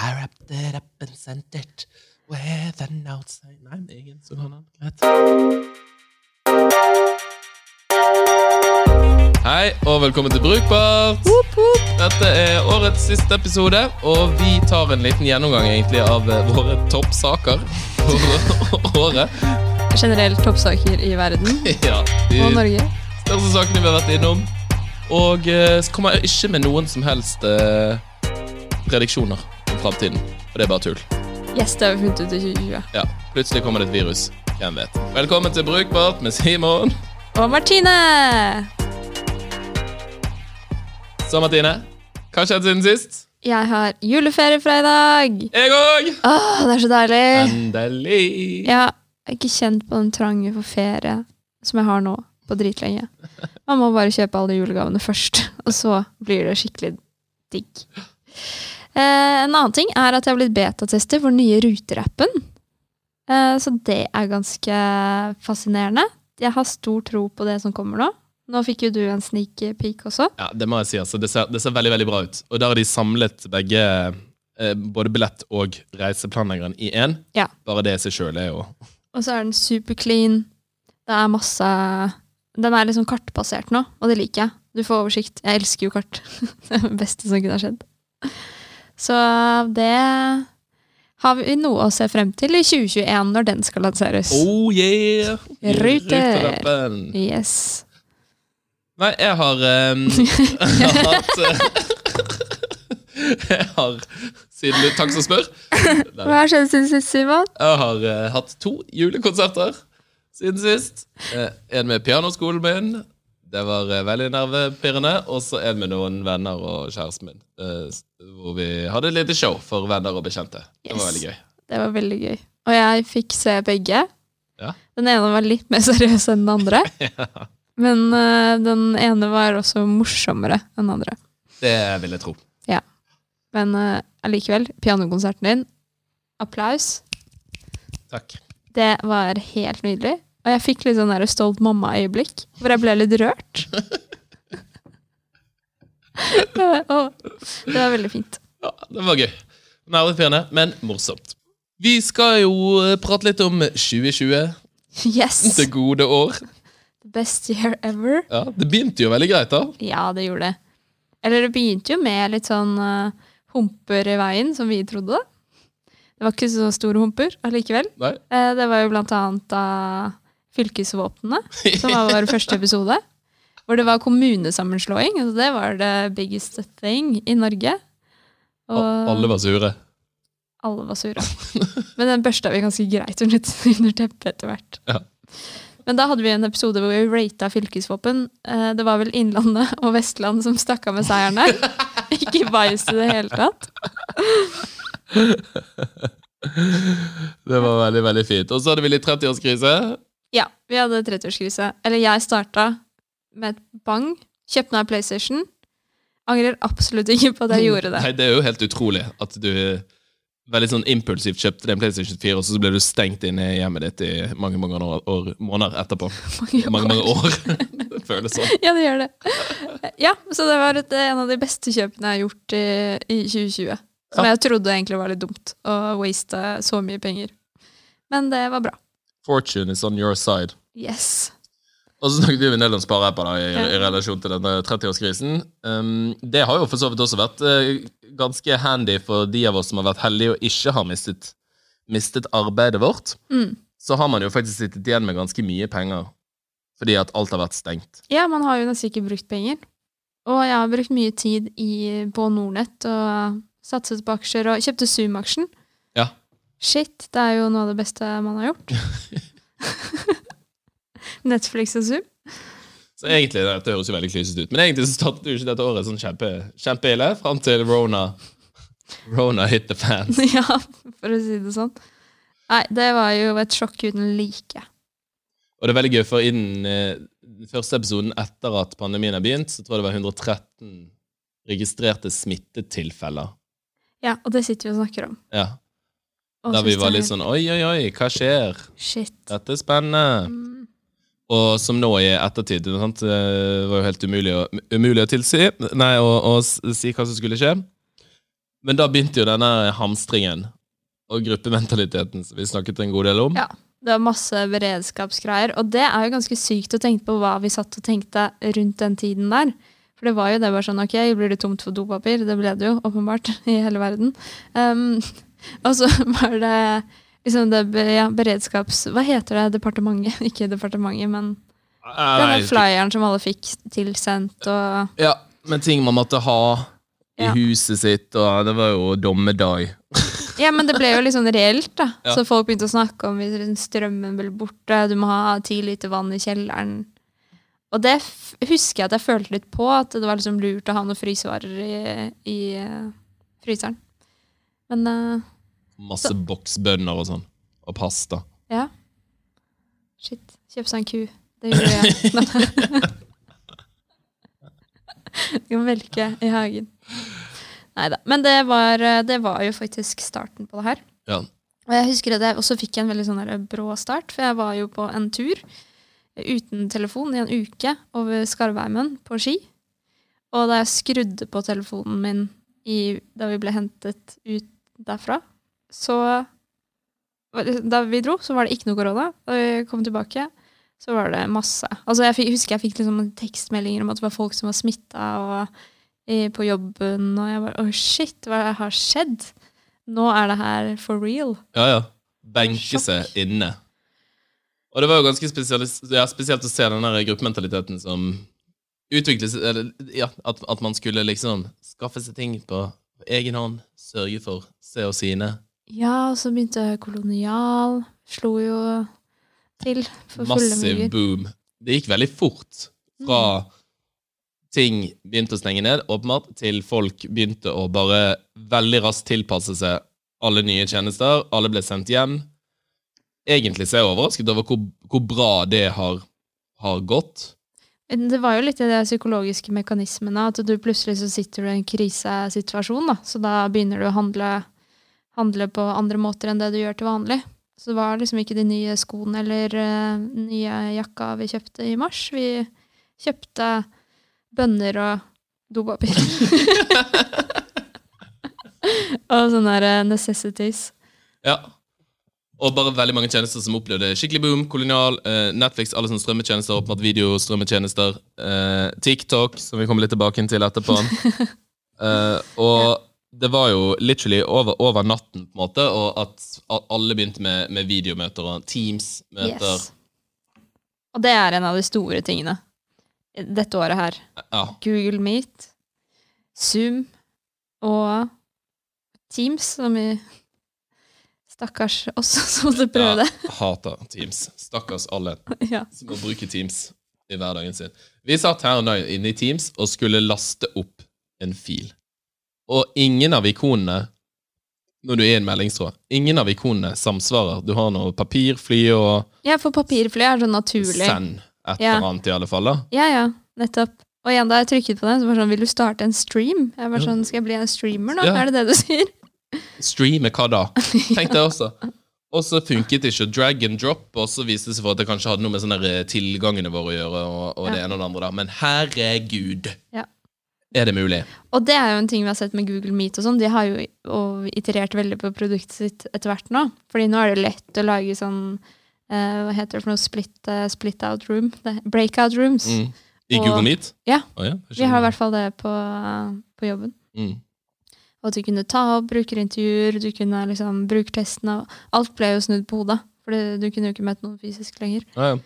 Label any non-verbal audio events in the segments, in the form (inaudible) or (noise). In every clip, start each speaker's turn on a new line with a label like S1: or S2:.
S1: I wrapped it up and sent it with an outside Nei, det er ingen sånn kan Greit. Hei, og velkommen til Brukbart. Dette er årets siste episode, og vi tar en liten gjennomgang egentlig av eh, våre toppsaker for (laughs) året.
S2: Generelt toppsaker i verden (laughs)
S1: Ja, de
S2: og Norge.
S1: største sakene vi har vært innom. Og eh, så kommer jeg ikke med noen som helst eh, prediksjoner om framtiden. Og det er bare tull.
S2: Yes, det har vi funnet ut i 2020.
S1: Ja, Plutselig kommer det et virus. Hvem vet. Velkommen til Brukbart med Simon.
S2: Og Martine!
S1: Så, Martine. Hva har skjedd siden sist?
S2: Jeg har juleferie fra i dag.
S1: Jeg òg!
S2: Åh, det er så deilig.
S1: Endelig.
S2: Jeg har ikke kjent på den trangen for ferie som jeg har nå på dritlenge. Man må bare kjøpe alle julegavene først, og så blir det skikkelig digg. Eh, en annen ting er at jeg har blitt betatester for den nye Ruter-appen. Eh, så det er ganske fascinerende. Jeg har stor tro på det som kommer nå. Nå fikk jo du en sneak peek også.
S1: Ja, det må jeg si. altså. Det ser, det ser veldig veldig bra ut. Og der har de samlet begge, eh, både billett og reiseplanleggeren i én.
S2: Ja.
S1: Bare det i seg sjøl er jo
S2: Og så er den super clean. Det er masse Den er liksom kartbasert nå, og det liker jeg. Du får oversikt. Jeg elsker jo kart. (laughs) Det er det beste som kunne ha skjedd. Så det har vi noe å se frem til i 2021, når den skal lanseres.
S1: Oh yeah!
S2: Ruter. Yes.
S1: Nei, jeg har um, (laughs) Jeg har hatt eh, (laughs) Jeg har Siden du Takk som spør. Nei. (laughs)
S2: Hva har skjedd siden sist, Simon?
S1: Jeg har uh, hatt to julekonserter siden sist. Uh, en med pianoskolen min. Det var eh, veldig nervepirrende. Og så en med noen venner og kjæresten min. eh, hvor vi hadde et lite show for venner og bekjente. Det var veldig gøy.
S2: Det var veldig gøy. Og jeg fikk se begge.
S1: Ja.
S2: Den ene var litt mer (laughs) seriøs enn den andre. (laughs) Men uh, den ene var også morsommere enn den andre.
S1: Det vil jeg tro.
S2: Men eh, allikevel, pianokonserten din, applaus.
S1: Takk.
S2: Det var helt nydelig. Og jeg fikk litt sånn der stolt mamma-øyeblikk, hvor jeg ble litt rørt. (laughs) Det var veldig fint.
S1: Ja, det var gøy. Nervepirrende, men morsomt. Vi skal jo eh, prate litt om 2020.
S2: Yes!
S1: Det gode år.
S2: Best year ever.
S1: Ja, Det begynte jo veldig greit, da.
S2: Ja, det gjorde det. Eller det begynte jo med litt sånn uh, humper i veien, som vi trodde. Det var ikke så store humper allikevel.
S1: Nei.
S2: Eh, det var jo blant annet da fylkesvåpnene, (laughs) som var vår første episode. Hvor det var kommunesammenslåing. Altså det var det biggest thing i Norge. Og
S1: Alle var sure.
S2: alle var sure. Men den børsta vi ganske greit (laughs) under, teppet etter hvert.
S1: Ja.
S2: Men da hadde vi en episode hvor vi rata fylkesvåpen. Eh, Det var vel Innlandet og Vestland som stakk av med seierne. (laughs) Ikke bias i det hele tatt.
S1: Det var veldig, veldig fint. Og så hadde vi litt 30-årskrise.
S2: Ja, vi hadde 30-årskrise. Eller jeg starta med et bang. Kjøpte meg PlayStation. Angrer absolutt ikke på at jeg gjorde det.
S1: Nei, Det er jo helt utrolig at du veldig sånn impulsivt kjøpte den PlayStation 4, og så ble du stengt inne i hjemmet ditt i mange mange år, år, måneder etterpå. (laughs) Mange, mange år. det (laughs) føles sånn.
S2: Ja, det gjør det. Ja, så det var et, en av de beste kjøpene jeg har gjort i, i 2020. Som
S1: Ja.
S2: jeg trodde egentlig var litt dumt, å waste så mye penger. Men det var bra.
S1: Fortune is on your side.
S2: Yes.
S1: Og så snakket vi en del om spareapper da, i, i relasjon til denne 30-årskrisen. Um, det har jo for så vidt også vært uh, ganske handy for de av oss som har vært heldige og ikke har mistet, mistet arbeidet vårt.
S2: Mm.
S1: Så har man jo faktisk sittet igjen med ganske mye penger fordi at alt har vært stengt.
S2: Ja, man har jo nesten ikke brukt penger. Og jeg har brukt mye tid i, på Nordnett og satset på aksjer og kjøpte Zoom-aksjen.
S1: Ja.
S2: Shit, det er jo noe av det beste man har gjort. (laughs) Netflix og Zoom.
S1: Så egentlig, Dette høres jo veldig klysete ut, men egentlig så startet jo ikke dette året sånn kjempe, kjempeille fram til Rona Rona hit the fan. (laughs)
S2: ja, for å si det sånn. Nei, det var jo et sjokk uten like.
S1: Og det er veldig gøy, for i den eh, første episoden etter at pandemien har begynt, så tror jeg det var 113 registrerte smittetilfeller.
S2: Ja, og det sitter vi og snakker om.
S1: Ja, Der vi var litt sånn Oi, oi, oi, hva skjer?
S2: Shit.
S1: Dette er spennende.
S2: Mm.
S1: Og som nå i ettertid det sant, eh, var jo helt umulig å, umulig å tilsi Nei, å, å si hva som skulle skje. Men da begynte jo denne hamstringen og gruppementaliteten som vi snakket en god del om.
S2: Ja. Det var masse beredskapsgreier. Og det er jo ganske sykt å tenke på hva vi satt og tenkte rundt den tiden der. For det var jo det bare sånn, ok, blir det tomt for dopapir? Det ble det jo, åpenbart, (laughs) i hele verden. Um, og så (laughs) var det liksom det ja, beredskaps... Hva heter det? Departementet? (laughs) Ikke departementet, men denne flyeren som alle fikk tilsendt og
S1: Ja, men ting man måtte ha i
S2: Ja.
S1: huset sitt, og det var jo dommedag. (laughs)
S2: Ja, men det ble jo liksom reelt, da.
S1: Ja.
S2: Så folk begynte å snakke om hvis strømmen ble borte, du må ha ti liter vann i kjelleren. Og det husker jeg at jeg følte litt på, at det var liksom lurt å ha noen frysevarer i, i eh, fryseren. Men uh,
S1: Masse boksbønner og sånn. Og pasta.
S2: ja. Shit. Kjøp seg en ku. Det gjorde jeg. (laughs) Men (laughs) Du kan melke i hagen. Nei da. Men det var, eh, det var jo faktisk starten på det her.
S1: Ja.
S2: Og jeg husker at jeg også fikk en veldig sånn brå start, for jeg var jo på en tur uten telefon i en uke over Skarvheimen på ski. Og da jeg skrudde på telefonen min i, da vi ble hentet ut derfra, så Da vi dro, så var det ikke noe korona. Da vi kom tilbake, så var det masse. Altså jeg fikk, husker jeg fikk liksom tekstmeldinger om at det var folk som var smitta på jobben, og jeg bare Å, shit, hva har skjedd? Nå er det her for real.
S1: Ja, ja. Benke seg inne. Og det var jo ganske ja, spesielt å se den der gruppementaliteten som utvikles eller, ja, at, at man skulle liksom skaffe seg ting på egen hånd, sørge for se og sine.
S2: Ja, og så begynte Kolonial. Slo jo til for
S1: Massiv boom. Det gikk veldig fort fra ting begynte å stenge ned, åpenbart, til folk begynte å bare veldig raskt tilpasse seg alle nye tjenester. Alle ble sendt hjem. Egentlig så er jeg overrasket over hvor, hvor bra det har, har gått.
S2: Det var jo litt i de psykologiske mekanismene, at du plutselig så sitter du i en krisesituasjon, da. Så da begynner du å handle, handle på andre måter enn det du gjør til vanlig. Så det var liksom ikke de nye skoene eller uh, nye jakka vi kjøpte i mars. Vi kjøpte bønner og dopapir. (laughs) (laughs) og sånne eh, necessities.
S1: Ja. Og bare veldig mange tjenester som opplevde skikkelig boom. Kolonial, eh, Netflix, alle sånne strømmetjenester, åpenbart videostrømmetjenester. Eh, TikTok, som vi kommer litt tilbake til etterpå. (laughs) eh, og det var jo literally over, over natten, på en måte, og at alle begynte med, med videomøter og Teams-møter.
S2: Yes. Og det er en av de store tingene dette året her.
S1: Ja.
S2: Google Meet, Zoom og Teams, som vi Stakkars oss (laughs) som måtte prøve det.
S1: Ja, hater Teams. Stakkars alle (laughs)
S2: Ja.
S1: som må bruke Teams i hverdagen sin. Vi satt her nå inne i Teams og skulle laste opp en fil. Og ingen av ikonene når du er i en meldingstråd, ingen av ikonene samsvarer. Du har noe papirfly og
S2: ja, for papirfly er sånn naturlig.
S1: send. Et eller annet, i alle fall. da.
S2: Ja, ja, nettopp. Og igjen, da jeg trykket på den, så var det sånn Vil du starte en stream? Jeg var sånn, Skal jeg bli en streamer nå?
S1: Ja.
S2: Er det det du sier?
S1: Streame hva da? (laughs) Tenkte jeg også. Og så funket det ikke. Drag and drop, og så viste det seg for at det kanskje hadde noe med sånne tilgangene våre å gjøre. og, og det
S2: Ja.
S1: ene og det andre da. Men herregud,
S2: Ja.
S1: er det mulig?
S2: Og det er jo en ting vi har sett med Google Meet og sånn. De har jo iterert veldig på produktet sitt etter hvert nå. Fordi nå er det lett å lage sånn eh, Hva heter det for noe? Split, uh, split out room? Det, breakout rooms.
S1: Mm. I
S2: Og-
S1: Google Meet?
S2: Ja.
S1: Oh, ja.
S2: Vi har i hvert fall det på, på jobben.
S1: Mm.
S2: Og at du kunne ta opp brukerintervjuer, du kunne liksom bruke testene. Alt ble jo snudd på hodet. For du kunne jo ikke møtt noen fysisk lenger.
S1: Ja, ja.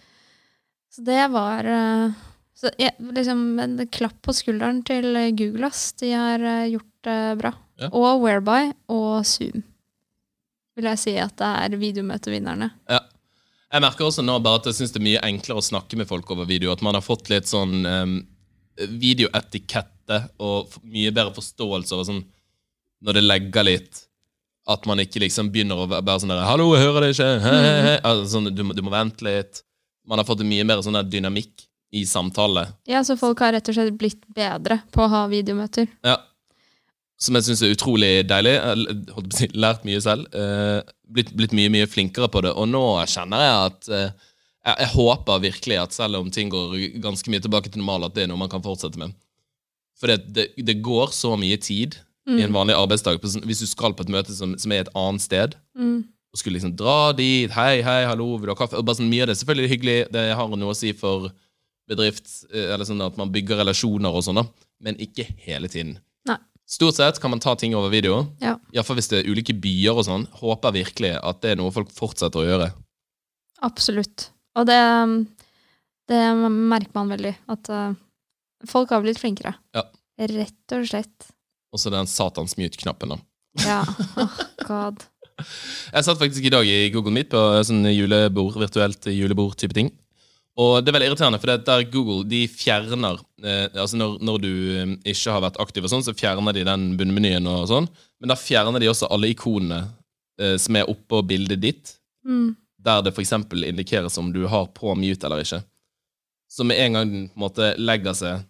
S2: Så det var eh, så, jeg, liksom en klapp på skulderen til Google. Ass. De har eh, gjort det bra.
S1: Ja.
S2: Og Whereby og Zoom. Vil jeg si at det er videomøtevinnerne. Ja.
S1: Jeg merker også nå bare at jeg synes det er mye enklere å snakke med folk over video. At man har fått litt sånn um, videoetikette og mye bedre forståelse over sånn Når det legger litt At man ikke liksom begynner å være sånn der 'Hallo, jeg hører deg ikke.' He, he, he. Altså, sånn, du, må- du må vente litt. Man har fått mye mer sånn dynamikk i samtale.
S2: Ja, så folk har rett og slett blitt bedre på å ha videomøter.
S1: Ja. Som jeg syns er utrolig deilig. Jeg holdt på å si, lært mye selv. Uh, blitt, blitt mye, mye flinkere på det. Og nå kjenner jeg at uh, jeg, jeg håper virkelig at selv om ting går ganske mye tilbake til normal, at det er noe man kan fortsette med. For det, det, det går så mye tid
S2: Mm.
S1: i en vanlig arbeidsdag. Sånn- hvis du skal på et møte som, som er et annet sted,
S2: Mm.
S1: og skulle liksom dra dit, hei, hei, hallo, vil du ha kaffe? Og bare sånn, mye av det er selvfølgelig hyggelig, det har noe å si for bedrift, eh, eller sånn at man bygger relasjoner og sånn, men ikke hele tiden.
S2: Nei.
S1: Stort sett kan man ta ting over video,
S2: Ja.
S1: iallfall hvis det er ulike byer og sånn. Håper virkelig at det er noe folk fortsetter å gjøre.
S2: Absolutt. Og det, det merker man veldig. At eh, folk har blitt flinkere.
S1: Ja.
S2: Rett og slett.
S1: Og så den satans mute-knappen, da.
S2: Ja. Oh, God. (laughs)
S1: Jeg satt faktisk i dag i Google Meet på sånn julebord, virtuelt julebord-type ting. Og det er veldig irriterende, for det er der Google de fjerner eh, Altså når, når du eh, ikke har vært aktiv, og sånn, så fjerner de den bunnmenyen, og sånn. Men da fjerner de også alle ikonene eh, som er oppå bildet ditt,
S2: Mm.
S1: der det f.eks. indikeres om du har på mute eller ikke. Så med en gang den på en måte legger seg eh,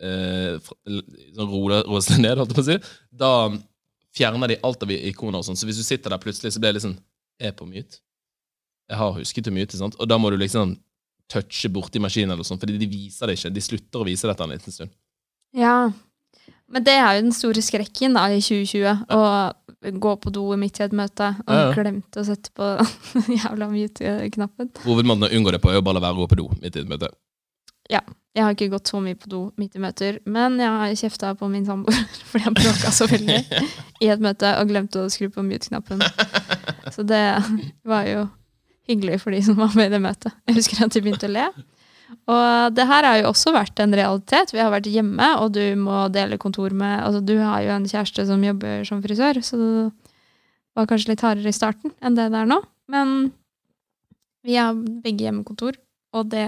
S1: sånn roer roer seg ned, holdt jeg på å si, da fjerner de alt av ikoner og sånn. Så hvis du sitter der plutselig, så blir det liksom Er på mute? Jeg har husket å mute, sant? Og da må du liksom touche borti maskinen eller sånn, fordi de viser det ikke. De slutter å vise dette en liten stund.
S2: Ja. Men det er jo den store skrekken da, i 2020. Å gå på do midt i et møte og
S1: Ja, ja.
S2: glemte å sette på (laughs) jævla mute-knappen.
S1: Hovedmåten å unngå det på er å bare la være å gå på do midt i et møte.
S2: Jeg har ikke gått så mye på do midt i møter, men jeg har kjefta på min samboer (laughs) fordi han bråka så veldig (laughs) i et møte og glemte å skru på mute-knappen. Så det var jo hyggelig for de som var med i det møtet. Jeg husker at de begynte å le. Og det her har jo også vært en realitet. Vi har vært hjemme, og du må dele kontor med Altså, du har jo en kjæreste som jobber som frisør, så det var kanskje litt hardere i starten enn det det er nå. Men vi har begge hjemmekontor, og det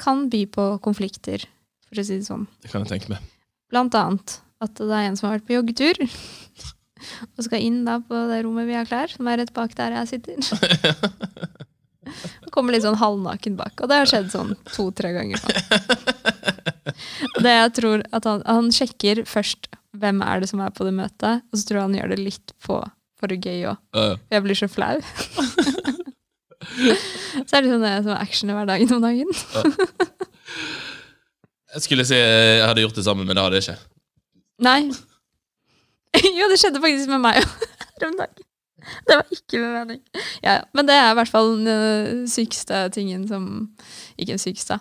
S2: kan by på konflikter, for å si det sånn.
S1: Det kan jeg tenke meg.
S2: Blant annet at det er en som har vært på joggetur, (laughs) og skal inn da på det rommet vi har klær, som er rett bak der jeg sitter. (laughs) Og kommer litt sånn halvnaken bak, og det har skjedd sånn to-tre ganger. Det jeg tror at han, han sjekker først hvem er det som er på det møtet, og så tror jeg han gjør det litt på for gøy òg. Jeg blir så flau. (laughs) (laughs) så er det sånn det er sånn action i hverdagen om dagen.
S1: jeg skulle si eh, jeg hadde gjort det sammen, men det hadde jeg ikke.
S2: Nei. (laughs) jo, det skjedde faktisk med meg (laughs) her om dagen. Det var ikke med mening. Ja, ja. men det er i hvert fall den øh, sykeste tingen som Ikke den sykeste.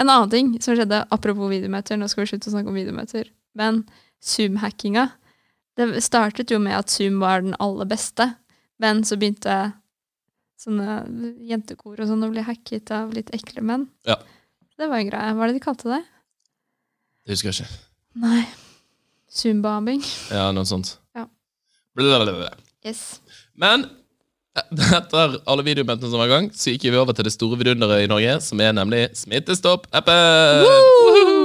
S2: En annen ting som skjedde, apropos videomøter, nå skal vi slutte å snakke om videomøter, men Zoom-hackinga Det startet jo med at Zoom var den aller beste, men så begynte sånne jentekor og sånn å bli hacket av litt ekle menn.
S1: Ja.
S2: Det var en greie. Hva er det de kalte det?
S1: Det husker jeg ikke.
S2: Nei. Zumba-bing
S1: Ja, noe sånt.
S2: Ja.
S1: Blablabla.
S2: Yes.
S1: Men eh, etter alle videomøtene som var i gang, så gikk vi over til det store vidunderet i Norge, som er nemlig Smittestopp-appen!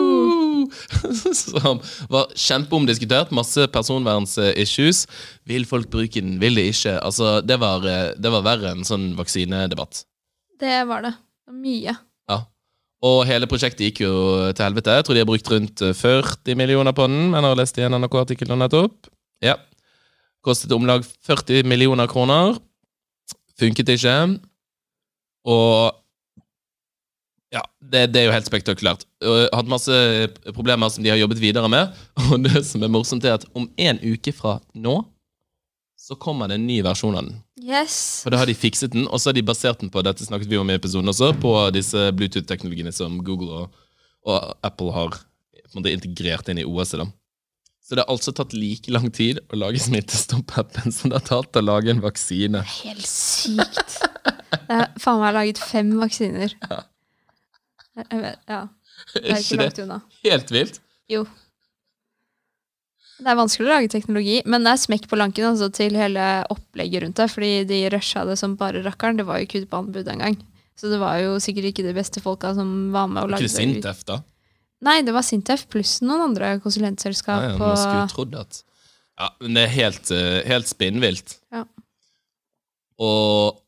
S1: (laughs) Som var kjempeomdiskutert. Masse personverns-issues. Vil folk bruke den, vil de ikke? Altså, det var, eh, det var verre enn sånn vaksinedebatt.
S2: Det var det. Mye.
S1: Ja. Og hele prosjektet gikk jo til helvete. Jeg tror de har brukt rundt eh, 40 millioner på den, men jeg har lest i en NRK-artikkel nå nettopp. Ja. Kostet om lag 40 millioner kroner. Funket ikke. Og ja, det, det er jo helt spektakulært. Og Hatt masse problemer som de har jobbet videre med. (laughs) Og det som er morsomt, er at om en uke fra nå så kommer det en ny versjon av den.
S2: Yes.
S1: For da har de fikset den, og så har de basert den på dette snakket vi om i episoden også, på disse Bluetooth-teknologiene som Google og, og Apple har på en måte integrert inn i OS. Da. Så det har altså tatt like lang tid å lage Smittestopp-appen som det har tatt å lage en vaksine.
S2: Helt sykt. Det er faen meg laget fem vaksiner. Vet, ja. (laughs) Det er ikke
S1: ikke
S2: langt unna.
S1: helt vilt?
S2: Jo. Det er vanskelig å lage teknologi, men det er smekk på lanken altså, til hele opplegget rundt det. Fordi de rusha det som bare rakkeren. Det var jo kutt på anbud en gang. Så det var jo sikkert ikke de beste folka som var med og lagde
S1: ikke det Sintef, da?
S2: Nei, det var Sintef pluss noen andre konsulentselskap.
S1: Ja, ja, man skulle jo trodd at Ja, men det er helt, eh, helt spinnvilt.
S2: Ja.
S1: Og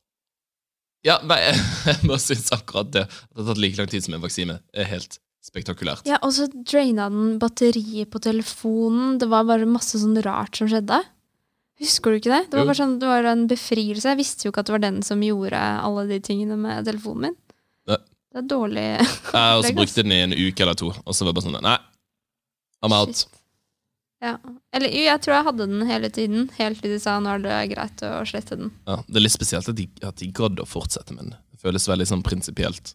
S1: Ja, nei, (laughs) jeg bare synes akkurat det. At det har tatt like lang tid som en vaksine, er helt spektakulært.
S2: Ja, og så draina den batteriet på telefonen. Det var bare masse sånn rart som skjedde. Husker du ikke det? Det var bare sånn, det var en befrielse. Jeg visste jo ikke at det var den som gjorde alle de tingene med telefonen min.
S1: Nei.
S2: Det er dårlig
S1: Jeg også (laughs) brukte den i en uke eller to, og så var det bare sånn Nei, I'm out.
S2: Shit. Ja. Eller jo, jeg tror jeg hadde den hele tiden, helt til de sa nå er det greit å slette den.
S1: Ja, det er litt spesielt at de, at de gadd å fortsette, med den. det føles veldig sånn prinsipielt.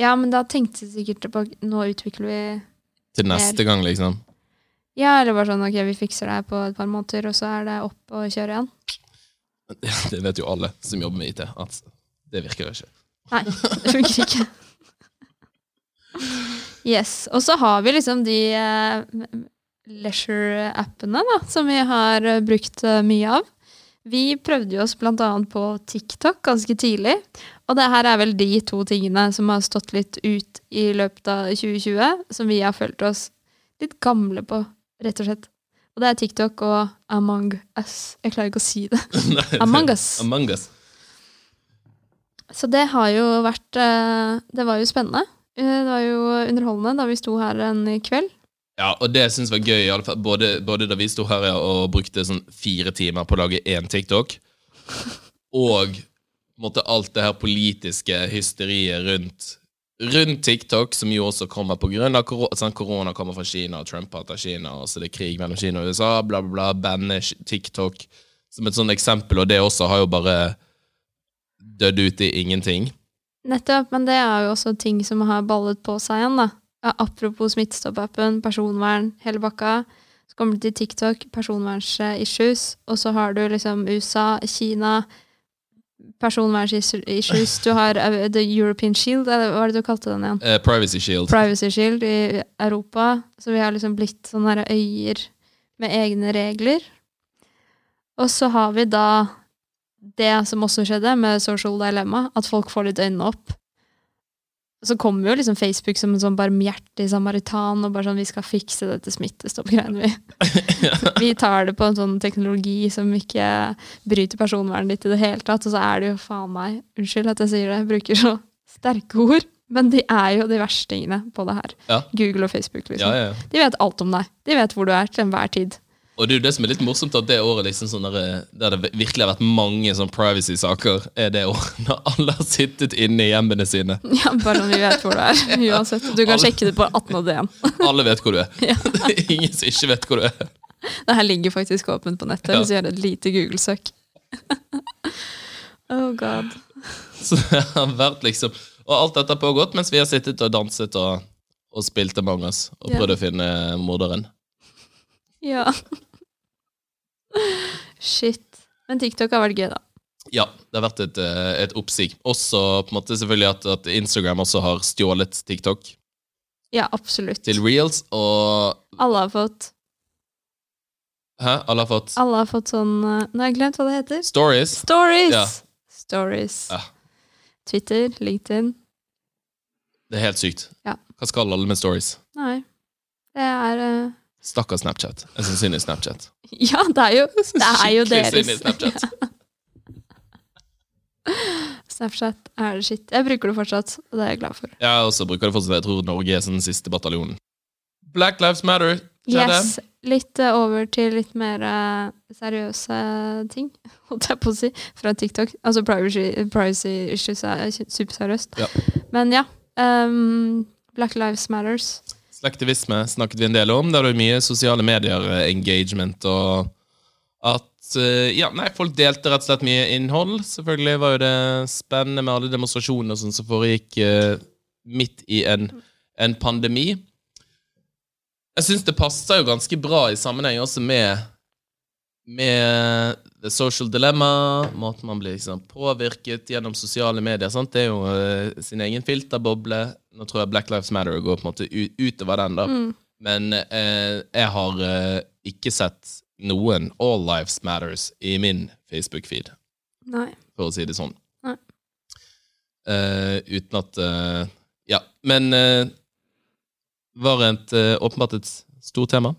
S2: Ja, men da tenkte de sikkert på nå utvikler vi
S1: Til neste gang, liksom.
S2: Ja, eller bare sånn ok, vi fikser det her på et par måneder, og så er det opp og kjøre igjen.
S1: Det vet jo alle som jobber med IT, at det virker jo ikke.
S2: Nei, det funker ikke. (laughs) Yes. Og så har vi liksom de eh, leisure-appene da, som vi har eh, brukt eh, mye av. Vi prøvde jo oss annet på TikTok ganske tidlig. Og det her er vel de to tingene som har stått litt ut i løpet av 2020, som vi har følt oss litt gamle på, rett og slett. Og det er TikTok og Among Us. Jeg klarer ikke å si det.
S1: Nei, (laughs) (laughs)
S2: Among Us.
S1: Among Us.
S2: Så det har jo vært eh, Det var jo spennende. Det var jo underholdende da vi sto her en kveld.
S1: Ja, og det syns jeg var gøy, i alle fall. Både, både da vi sto her ja, og brukte sånn fire timer på å lage én TikTok, og måtte alt det her politiske hysteriet rundt Rundt TikTok, som jo også kommer av korona. Sånn, korona kommer fra Kina, og Trump hater Kina, og så det er krig mellom Kina og USA, bla, bla, bla. Banne TikTok som et sånt eksempel, og det også har jo bare dødd ut i ingenting.
S2: Nettopp, men det er jo også ting som har ballet på seg igjen, da. Ja, apropos Smittestopp-appen, personvern, hele bakka. Så kommer du til TikTok, personverns-issues, og så har du liksom USA, Kina, personverns-issues. Du har eh, The European Shield, eller hva var det du kalte den igjen?
S1: Uh, Privacy Shield.
S2: Privacy Shield i Europa. Så vi har liksom blitt sånne øyer med egne regler. Og så har vi da det som også skjedde med Social Dilemma, at folk får litt øynene opp. Så kommer jo liksom Facebook som en sånn barmhjertig samaritan og bare sånn 'Vi skal fikse dette smittestopp-greiene, vi'. (laughs) Vi tar det på en sånn teknologi som ikke bryter personvernet ditt i det hele tatt. Og så er det jo faen meg Unnskyld at jeg sier det, jeg bruker så sterke ord. Men de er jo de verstingene på det her.
S1: Ja.
S2: Google og Facebook, liksom.
S1: Ja, ja.
S2: De vet alt om deg. De vet hvor du er til enhver tid.
S1: Og det er jo det som er litt morsomt, at det året liksom sånn der, der det virkelig har vært mange sånn privacy-saker, er det året (laughs) når alle har sittet inne i hjemmene sine. (laughs)
S2: Ja, Bare om vi vet hvor du er. (laughs) Uansett. Du kan
S1: Alle-
S2: sjekke det på 1881.
S1: Alle vet hvor du er.
S2: Ja.
S1: Ingen som ikke vet hvor du er.
S2: Det her ligger faktisk åpent på nettet,
S1: Ja.
S2: hvis du gjør et lite Google-søk. oh god.
S1: Så det har vært liksom Og alt dette har pågått mens vi har sittet og danset og, og spilt Among us og
S2: Ja.
S1: prøvd å finne morderen.
S2: Ja. Shit. Men TikTok har vært gøy, da.
S1: Ja, det har vært et, eh, et oppsig. Også på en måte selvfølgelig at, at Instagram også har stjålet TikTok
S2: Ja, absolutt.
S1: til reels, og
S2: Alle har fått
S1: Hæ? Alle har fått
S2: Alle har fått sånn eh, Nå har jeg glemt hva det heter.
S1: stories.
S2: Stories!
S1: Ja.
S2: Stories.
S1: Ja.
S2: Twitter, LinkedIn.
S1: Det er helt sykt.
S2: Ja.
S1: Hva skal alle med stories?
S2: Nei. Det er eh,
S1: Stakkars Snapchat. Jeg syns synd i Snapchat. (laughs)
S2: Ja, det er jo, det er jo
S1: Skikkelig synd i
S2: deres.
S1: Snapchat. (laughs)
S2: Snapchat er det shit. Jeg bruker det fortsatt, og det er jeg glad for.
S1: Jeg også bruker det fortsatt. Jeg tror Norge er den siste bataljonen. Black Lives Matter. Skjedde.
S2: Yes, litt eh, over til litt mer eh, seriøse ting, (laughs) holdt jeg på å si, fra TikTok. Altså privacy, privacy issues er superseriøst.
S1: Ja.
S2: Men ja. Um, Black Lives Matters.
S1: Slektivisme snakket vi en del om. Der er det mye sosiale medier-engagement og at eh, Ja, nei, folk delte rett og slett mye innhold. Selvfølgelig var jo det spennende med alle demonstrasjoner og sånn som foregikk eh, midt i en, en pandemi. Jeg syns det passer jo ganske bra i sammenheng også med med The Social Dilemma, måten man blir liksom påvirket gjennom sosiale medier. Sant? Det er jo uh, sin egen filterboble. Nå tror jeg Black Lives Matter går på en måte utover den, da.
S2: Mm.
S1: Men uh, jeg har uh, ikke sett noen All Lives Matters i min Facebook-feed,
S2: Nei.
S1: for å si det sånn.
S2: Nei.
S1: Uten at Ja. Men var det åpenbart et stort tema.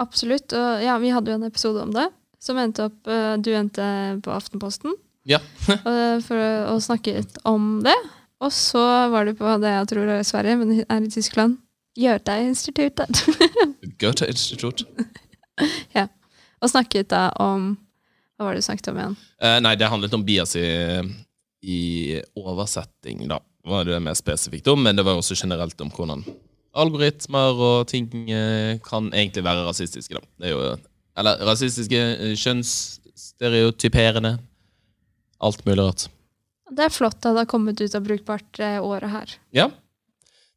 S2: Absolutt. Og ja, vi hadde jo en episode om det, som endte opp eh, Du endte på Aftenposten
S1: Ja. (laughs)
S2: eh, for å snakke litt om det. Og så var du på det jeg tror er Sverige, men er i Tyskland. Goethe-instituttet. (laughs)
S1: Goethe-institutt. (laughs)
S2: og snakket da om Hva var det du snakket om igjen?
S1: Eh, nei, det handlet om bias i, i oversetting, da. Var det mer spesifikt om, men det var også generelt om hvordan algoritmer og ting eh, kan egentlig være rasistiske, da. Det er jo Eller rasistiske, eh, kjønnsstereotyperende. Alt mulig rart.
S2: Det er flott at det har kommet ut av brukbart eh, året her.
S1: Ja.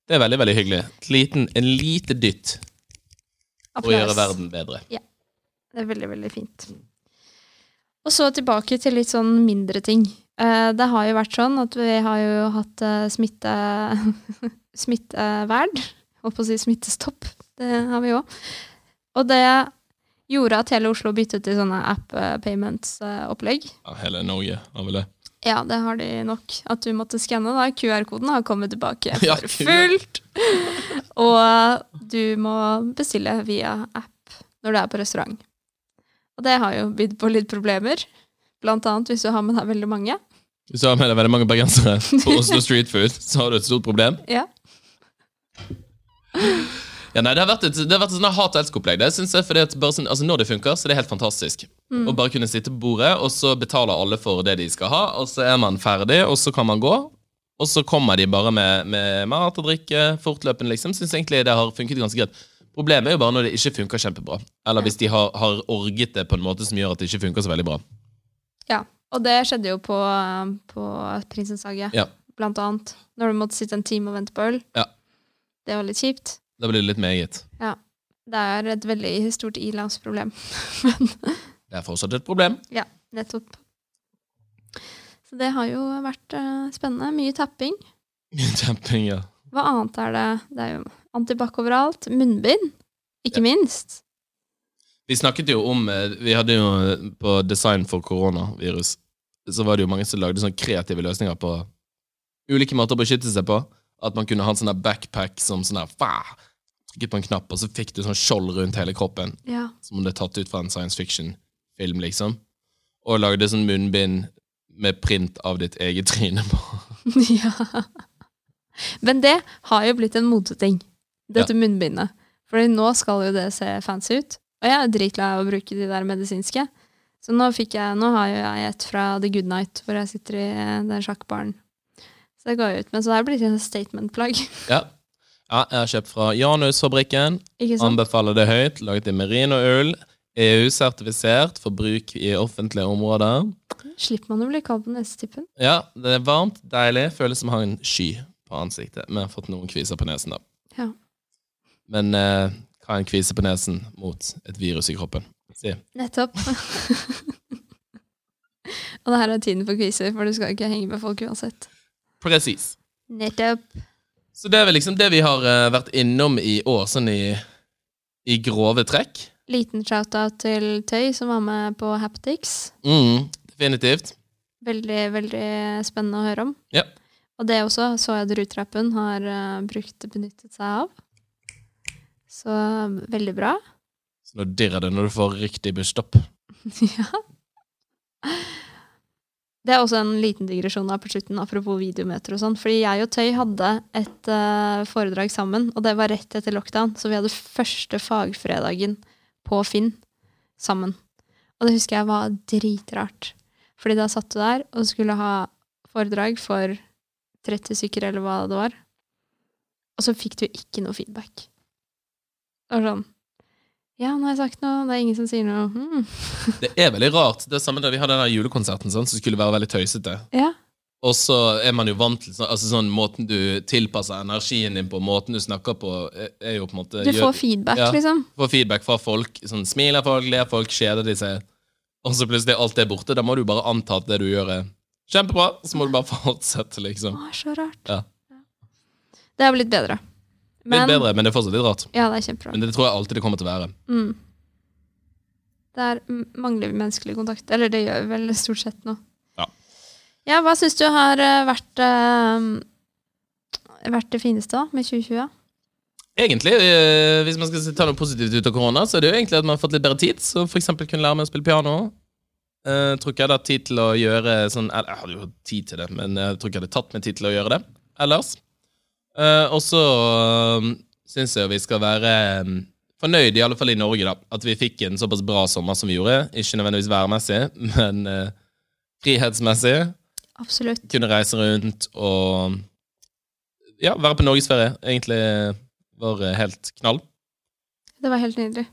S1: Det er veldig, veldig hyggelig. Et liten, en lite dytt for å gjøre verden bedre. Ja.
S2: Det er veldig, veldig fint. Og så tilbake til litt sånn mindre ting. Eh, det har jo vært sånn at vi har jo hatt eh, smitte (laughs) smittevern. Holdt på å si smittestopp. Det har vi òg. Og det gjorde at hele Oslo byttet til sånne app eh, payments-opplegg.
S1: Ja, hele Norge har vel det.
S2: Ja, det har de nok. At du måtte skanne. da. QR-koden har kommet tilbake for
S1: ja,
S2: fullt. Og du må bestille via app når du er på restaurant. Og det har jo bydd på litt problemer. Blant annet hvis du har med deg veldig mange.
S1: Hvis du har med deg veldig mange bergensere på Oslo (laughs) Street Food, så har du et stort problem.
S2: Ja.
S1: Ja, nei, Det har vært et, det har vært et sånn hat og elsk-opplegg. Det synes jeg, fordi at bare sånn, altså Når det funker, så er det helt fantastisk. Å bare kunne sitte på bordet, og så betaler alle for det de skal ha, og så er man ferdig, og så kan man gå. Og så kommer de bare med, med mat og drikke fortløpende, liksom. Syns egentlig det har funket ganske greit. Problemet er jo bare når det ikke funker kjempebra. Eller hvis de har, har orget det på en måte som gjør at det ikke funker så veldig bra.
S2: ja. Og det skjedde jo på, på Prinsens hage,
S1: Ja.
S2: blant annet. Når du måtte sitte en time og vente på øl.
S1: Ja.
S2: Det var litt kjipt.
S1: Da blir det litt mer, gitt. Ja.
S2: Det er et veldig stort ilandsproblem. (laughs)
S1: Det er fortsatt et problem.
S2: Ja, nettopp. Så det har jo vært eh, spennende. Mye tapping. (laughs)
S1: Tapping, ja.
S2: Hva annet er det? Det er jo antibac overalt. Munnbind, ikke minst.
S1: Vi snakket jo om eh, Vi hadde jo eh, på design for koronavirus Så var det jo mange som lagde sånne kreative løsninger på ulike måter å beskytte seg på. At man kunne ha en sånn der backpack som sånn der fa, Trykket på en knapp, og så fikk du sånn skjold rundt hele kroppen.
S2: Ja.
S1: Som om det er tatt ut fra en science fiction-film, liksom. Og lagde sånn munnbind med print av ditt eget tryne på. (laughs)
S2: ja. Men det har jo blitt en moteting, dette munnbindet. For nå skal jo det se fancy ut. Og jeg er dritglad i å bruke de der medisinske. Så nå, jeg, nå har jo jeg et fra The Good Night, hvor jeg sitter i eh, den sjakkbaren. Så det går jo ut. Men så det er blitt en statement-plagg.
S1: Ja. (laughs) ja, jeg har kjøpt fra Janusfabrikken.
S2: Ikke?
S1: Anbefaler det høyt. Laget i merinoull. EU-sertifisert for bruk i offentlige områder.
S2: Slipper man å bli kald på nesetippen.
S1: Ja, det er varmt, deilig. Føles som å ha en sky på ansiktet. Men jeg har fått noen kviser på nesen, da.
S2: Ja.
S1: Men eh, hva er en kvise på nesen mot et virus i kroppen? Si.
S2: Nettopp. (laughs) Og det her er tiden for kviser, for du skal ikke henge med folk uansett.
S1: Presis.
S2: Nettopp.
S1: Så det er vel liksom det vi har eh, vært innom i år, sånn i, i grove trekk.
S2: Liten shout-out til Tøy, som var med på Haptics.
S1: Mm, definitivt.
S2: Veldig, veldig spennende å høre om.
S1: Ja.
S2: Og det også så jeg at Rutrappen har eh, brukt benyttet seg av. Så veldig bra.
S1: Så nå dirrer det når du får riktig busstopp. (laughs)
S2: ja. Det er også en liten digresjon da på slutten, apropos videomøter og sånn. Fordi jeg og Tøy hadde et uh, foredrag sammen, og det var rett etter lockdown. Så vi hadde første fagfredagen på Finn sammen. Og det husker jeg var dritrart. Fordi da satt du der og skulle ha foredrag for 30 stykker, eller hva det var. Og så fikk du ikke noe feedback. Det var sånn Ja, nå har jeg sagt noe, det er ingen som sier noe. Mm.
S1: Det er veldig rart. Det er samme da vi hadde den julekonserten sånn, som skulle være veldig tøysete.
S2: Ja.
S1: Og så er man jo vant til altså sånn måten du tilpasser energien din på, måten du snakker på, er er jo på en måte
S2: Du
S1: gjør-
S2: får feedback,
S1: Ja.
S2: liksom.
S1: får feedback fra folk. Sånn, smiler folk, ler folk, kjeder de seg. Og så plutselig er alt det borte. Da må du bare anta at det du gjør, er kjempebra. Så må du bare (laughs) fortsette, liksom.
S2: Å, så rart.
S1: Ja.
S2: Det har blitt bedre.
S1: Litt bedre, men det er fortsatt litt rart.
S2: Ja, det er kjempebra.
S1: Men det tror jeg alltid det kommer til å være.
S2: Mm. Der mangler vi menneskelig kontakt. Eller det gjør vi vel stort sett nå.
S1: Ja.
S2: Ja, hva syns du har eh, vært, eh, vært det fineste da, med 2020?
S1: Egentlig, eh, hvis man skal ta noe positivt ut av korona, så er det jo egentlig at man har fått litt bedre tid. Så eksempel kunne lære meg å spille piano. Uh, tror ikke jeg hadde hatt tid til å gjøre sånn Eller jeg hadde jo hatt tid til det, men jeg tror ikke jeg hadde tatt meg tid til å gjøre det ellers. Eh, og så uh, syns jeg vi skal være um, fornøyd, i alle fall i Norge, da. At vi fikk en såpass bra sommer som vi gjorde. Ikke nødvendigvis værmessig, (laughs) men uh, frihetsmessig.
S2: Absolutt.
S1: Kunne reise rundt og ja, være på norgesferie. Egentlig var helt knall.
S2: Det var helt nydelig.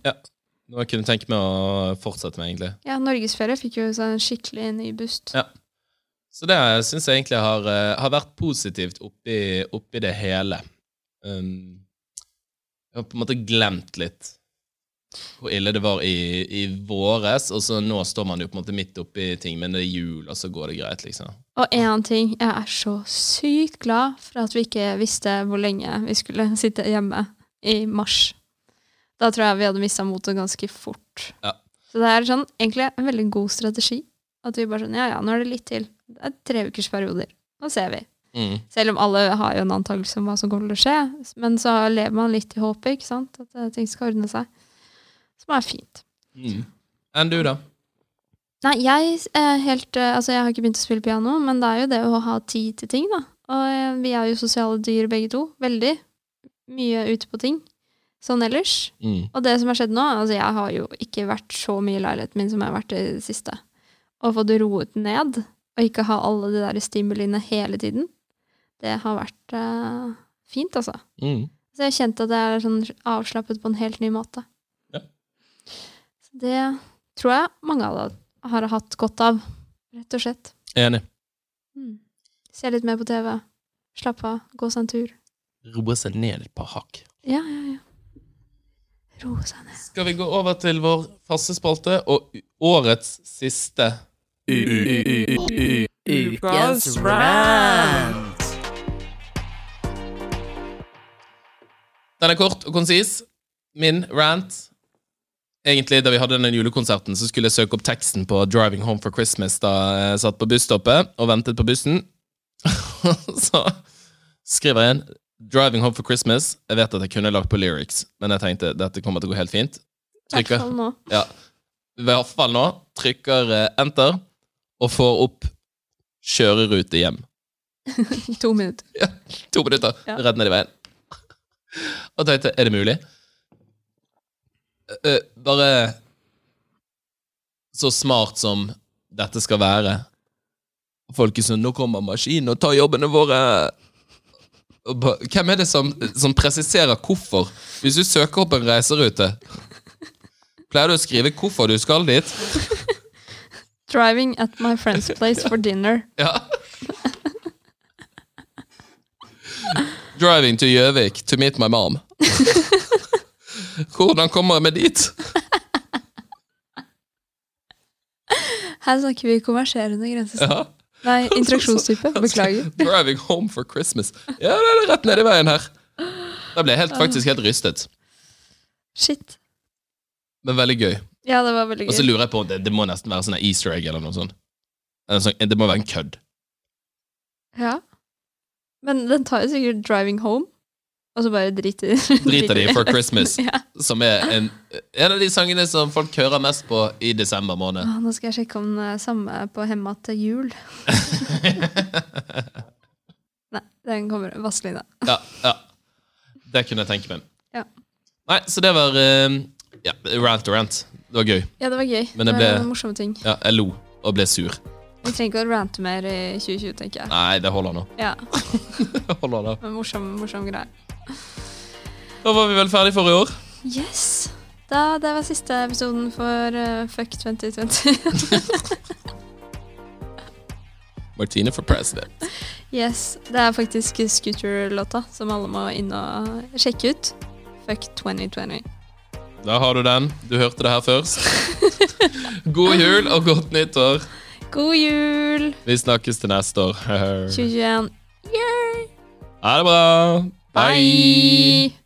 S1: Noe jeg kunne tenke meg å fortsette med, egentlig.
S2: Ja, Norgesferie fikk jo en skikkelig ny boost.
S1: Ja. Så det syns jeg egentlig har, eh, har vært positivt oppi, oppi det hele. Um, jeg har på en måte glemt litt hvor ille det var i, i våres, og så nå står man jo på en måte midt oppi ting, men det er jul, og så går det greit, liksom.
S2: Og én ting, jeg er så sykt glad for at vi ikke visste hvor lenge vi skulle sitte hjemme i mars. Da tror jeg vi hadde mista motet ganske fort.
S1: Ja.
S2: Så det er sånn, egentlig en veldig god strategi. At vi bare sånn, ja ja, nå er det litt til. Det er tre ukers perioder. Nå ser vi.
S1: Mm.
S2: Selv om alle har jo en antakelse om hva som kommer til å skje. Men så lever man litt i håpet, ikke sant? At eh, ting skal ordne seg. Som er fint.
S1: Mm. Enn du, da?
S2: Nei, jeg er helt eh, Altså, jeg har ikke begynt å spille piano, men det er jo det å ha tid til ting, da. Og eh, vi er jo sosiale dyr begge to. Veldig. Mye ute på ting. Sånn ellers.
S1: Mm.
S2: Og det som har skjedd nå Altså, jeg har jo ikke vært så mye i leiligheten min som jeg har vært i det siste. Og fått roet ned, og ikke ha alle de der stimuliene hele tiden. Det har vært uh, fint, altså.
S1: Mm.
S2: Så jeg har kjent at jeg er sånn avslappet på en helt ny måte.
S1: Ja.
S2: Så det tror jeg mange av dere har hatt godt av, rett og slett.
S1: Enig.
S2: Mm. Se litt mer på TV. Slappe av. Gå seg en tur.
S1: Roe seg ned et par hakk.
S2: Ja, ja, ja. Roe seg ned.
S1: Skal vi gå over til vår faste spalte og årets siste
S3: Ukas rant.
S1: Den er kort og konsis. Min rant Egentlig, Da vi hadde den julekonserten, så skulle jeg søke opp teksten på 'Driving Home for Christmas' da jeg satt på busstoppet og ventet på bussen. (laughs) så skriver jeg inn 'Driving Home for Christmas'. Jeg vet at jeg kunne lagt på lyrics, men jeg tenkte dette kommer til å gå helt fint.
S2: I hvert fall nå.
S1: ja, I hvert fall nå. Trykker eh, enter og får opp 'kjørerute hjem'. (laughs)
S2: To minutter. (laughs)
S1: Ja, To minutter,
S2: Ja.
S1: rett ned i veien. Og tenkte, er det mulig? Eh, bare så smart som dette skal være. Folkesund, nå kommer maskinen og tar jobbene våre. Hvem er det som, som presiserer hvorfor? Hvis du søker opp en reiserute, pleier du å skrive hvorfor du skal dit?
S2: Driving at my friend's (laughs) place for dinner.
S1: Ja. Driving to Gjøvik to meet my mom. Hvordan kommer jeg meg dit?
S2: Her snakker vi konverserende grenser.
S1: Ja.
S2: Nei, interaksjonstype. (laughs) Beklager. (laughs)
S1: Driving home for Christmas. Ja, det er rett ned i veien her. Da ble jeg helt, faktisk helt rystet.
S2: Shit.
S1: Men veldig gøy.
S2: Ja, det var veldig gøy.
S1: Og så lurer jeg på Det, det må nesten være sånn easter egg eller noe sånt. Eller sånn, det må være en kødd.
S2: Ja. Men den tar jo sikkert 'driving home', og så bare driter
S1: Driter de for (laughs) Christmas.
S2: Ja.
S1: Som er en, en av de sangene som folk hører mest på i desember måned.
S2: Ah, nå skal jeg sjekke om den er samme på Hemma til jul. (laughs) Nei, den kommer Vazelina.
S1: Ja, ja. Det kunne jeg tenke meg.
S2: Ja.
S1: Nei, så det var uh, ja, rant og rant. Det var gøy.
S2: Ja, det var gøy.
S1: Men det ble-
S2: var morsomme ting.
S1: Ja, jeg lo og ble sur.
S2: Vi trenger ikke å rante mer i 2020, tenker jeg.
S1: Nei, det holder nå.
S2: Ja, (laughs)
S1: Det holder nå.
S2: men morsom, morsom greie.
S1: Da var vi vel ferdig for i år.
S2: Yes! Da, det var siste episoden for uh, Fuck 2020. (laughs)
S1: Martine for president.
S2: yes, Det er faktisk Scooter-låta som alle må inn og sjekke ut. Fuck 2020.
S1: Da har du den. Du hørte det her først. (laughs) God jul og godt nyttår.
S2: God jul!
S1: Vi snakkes til neste år. (laughs)
S2: 2021. Yay!
S1: Ha det bra. Bye.
S2: Bye.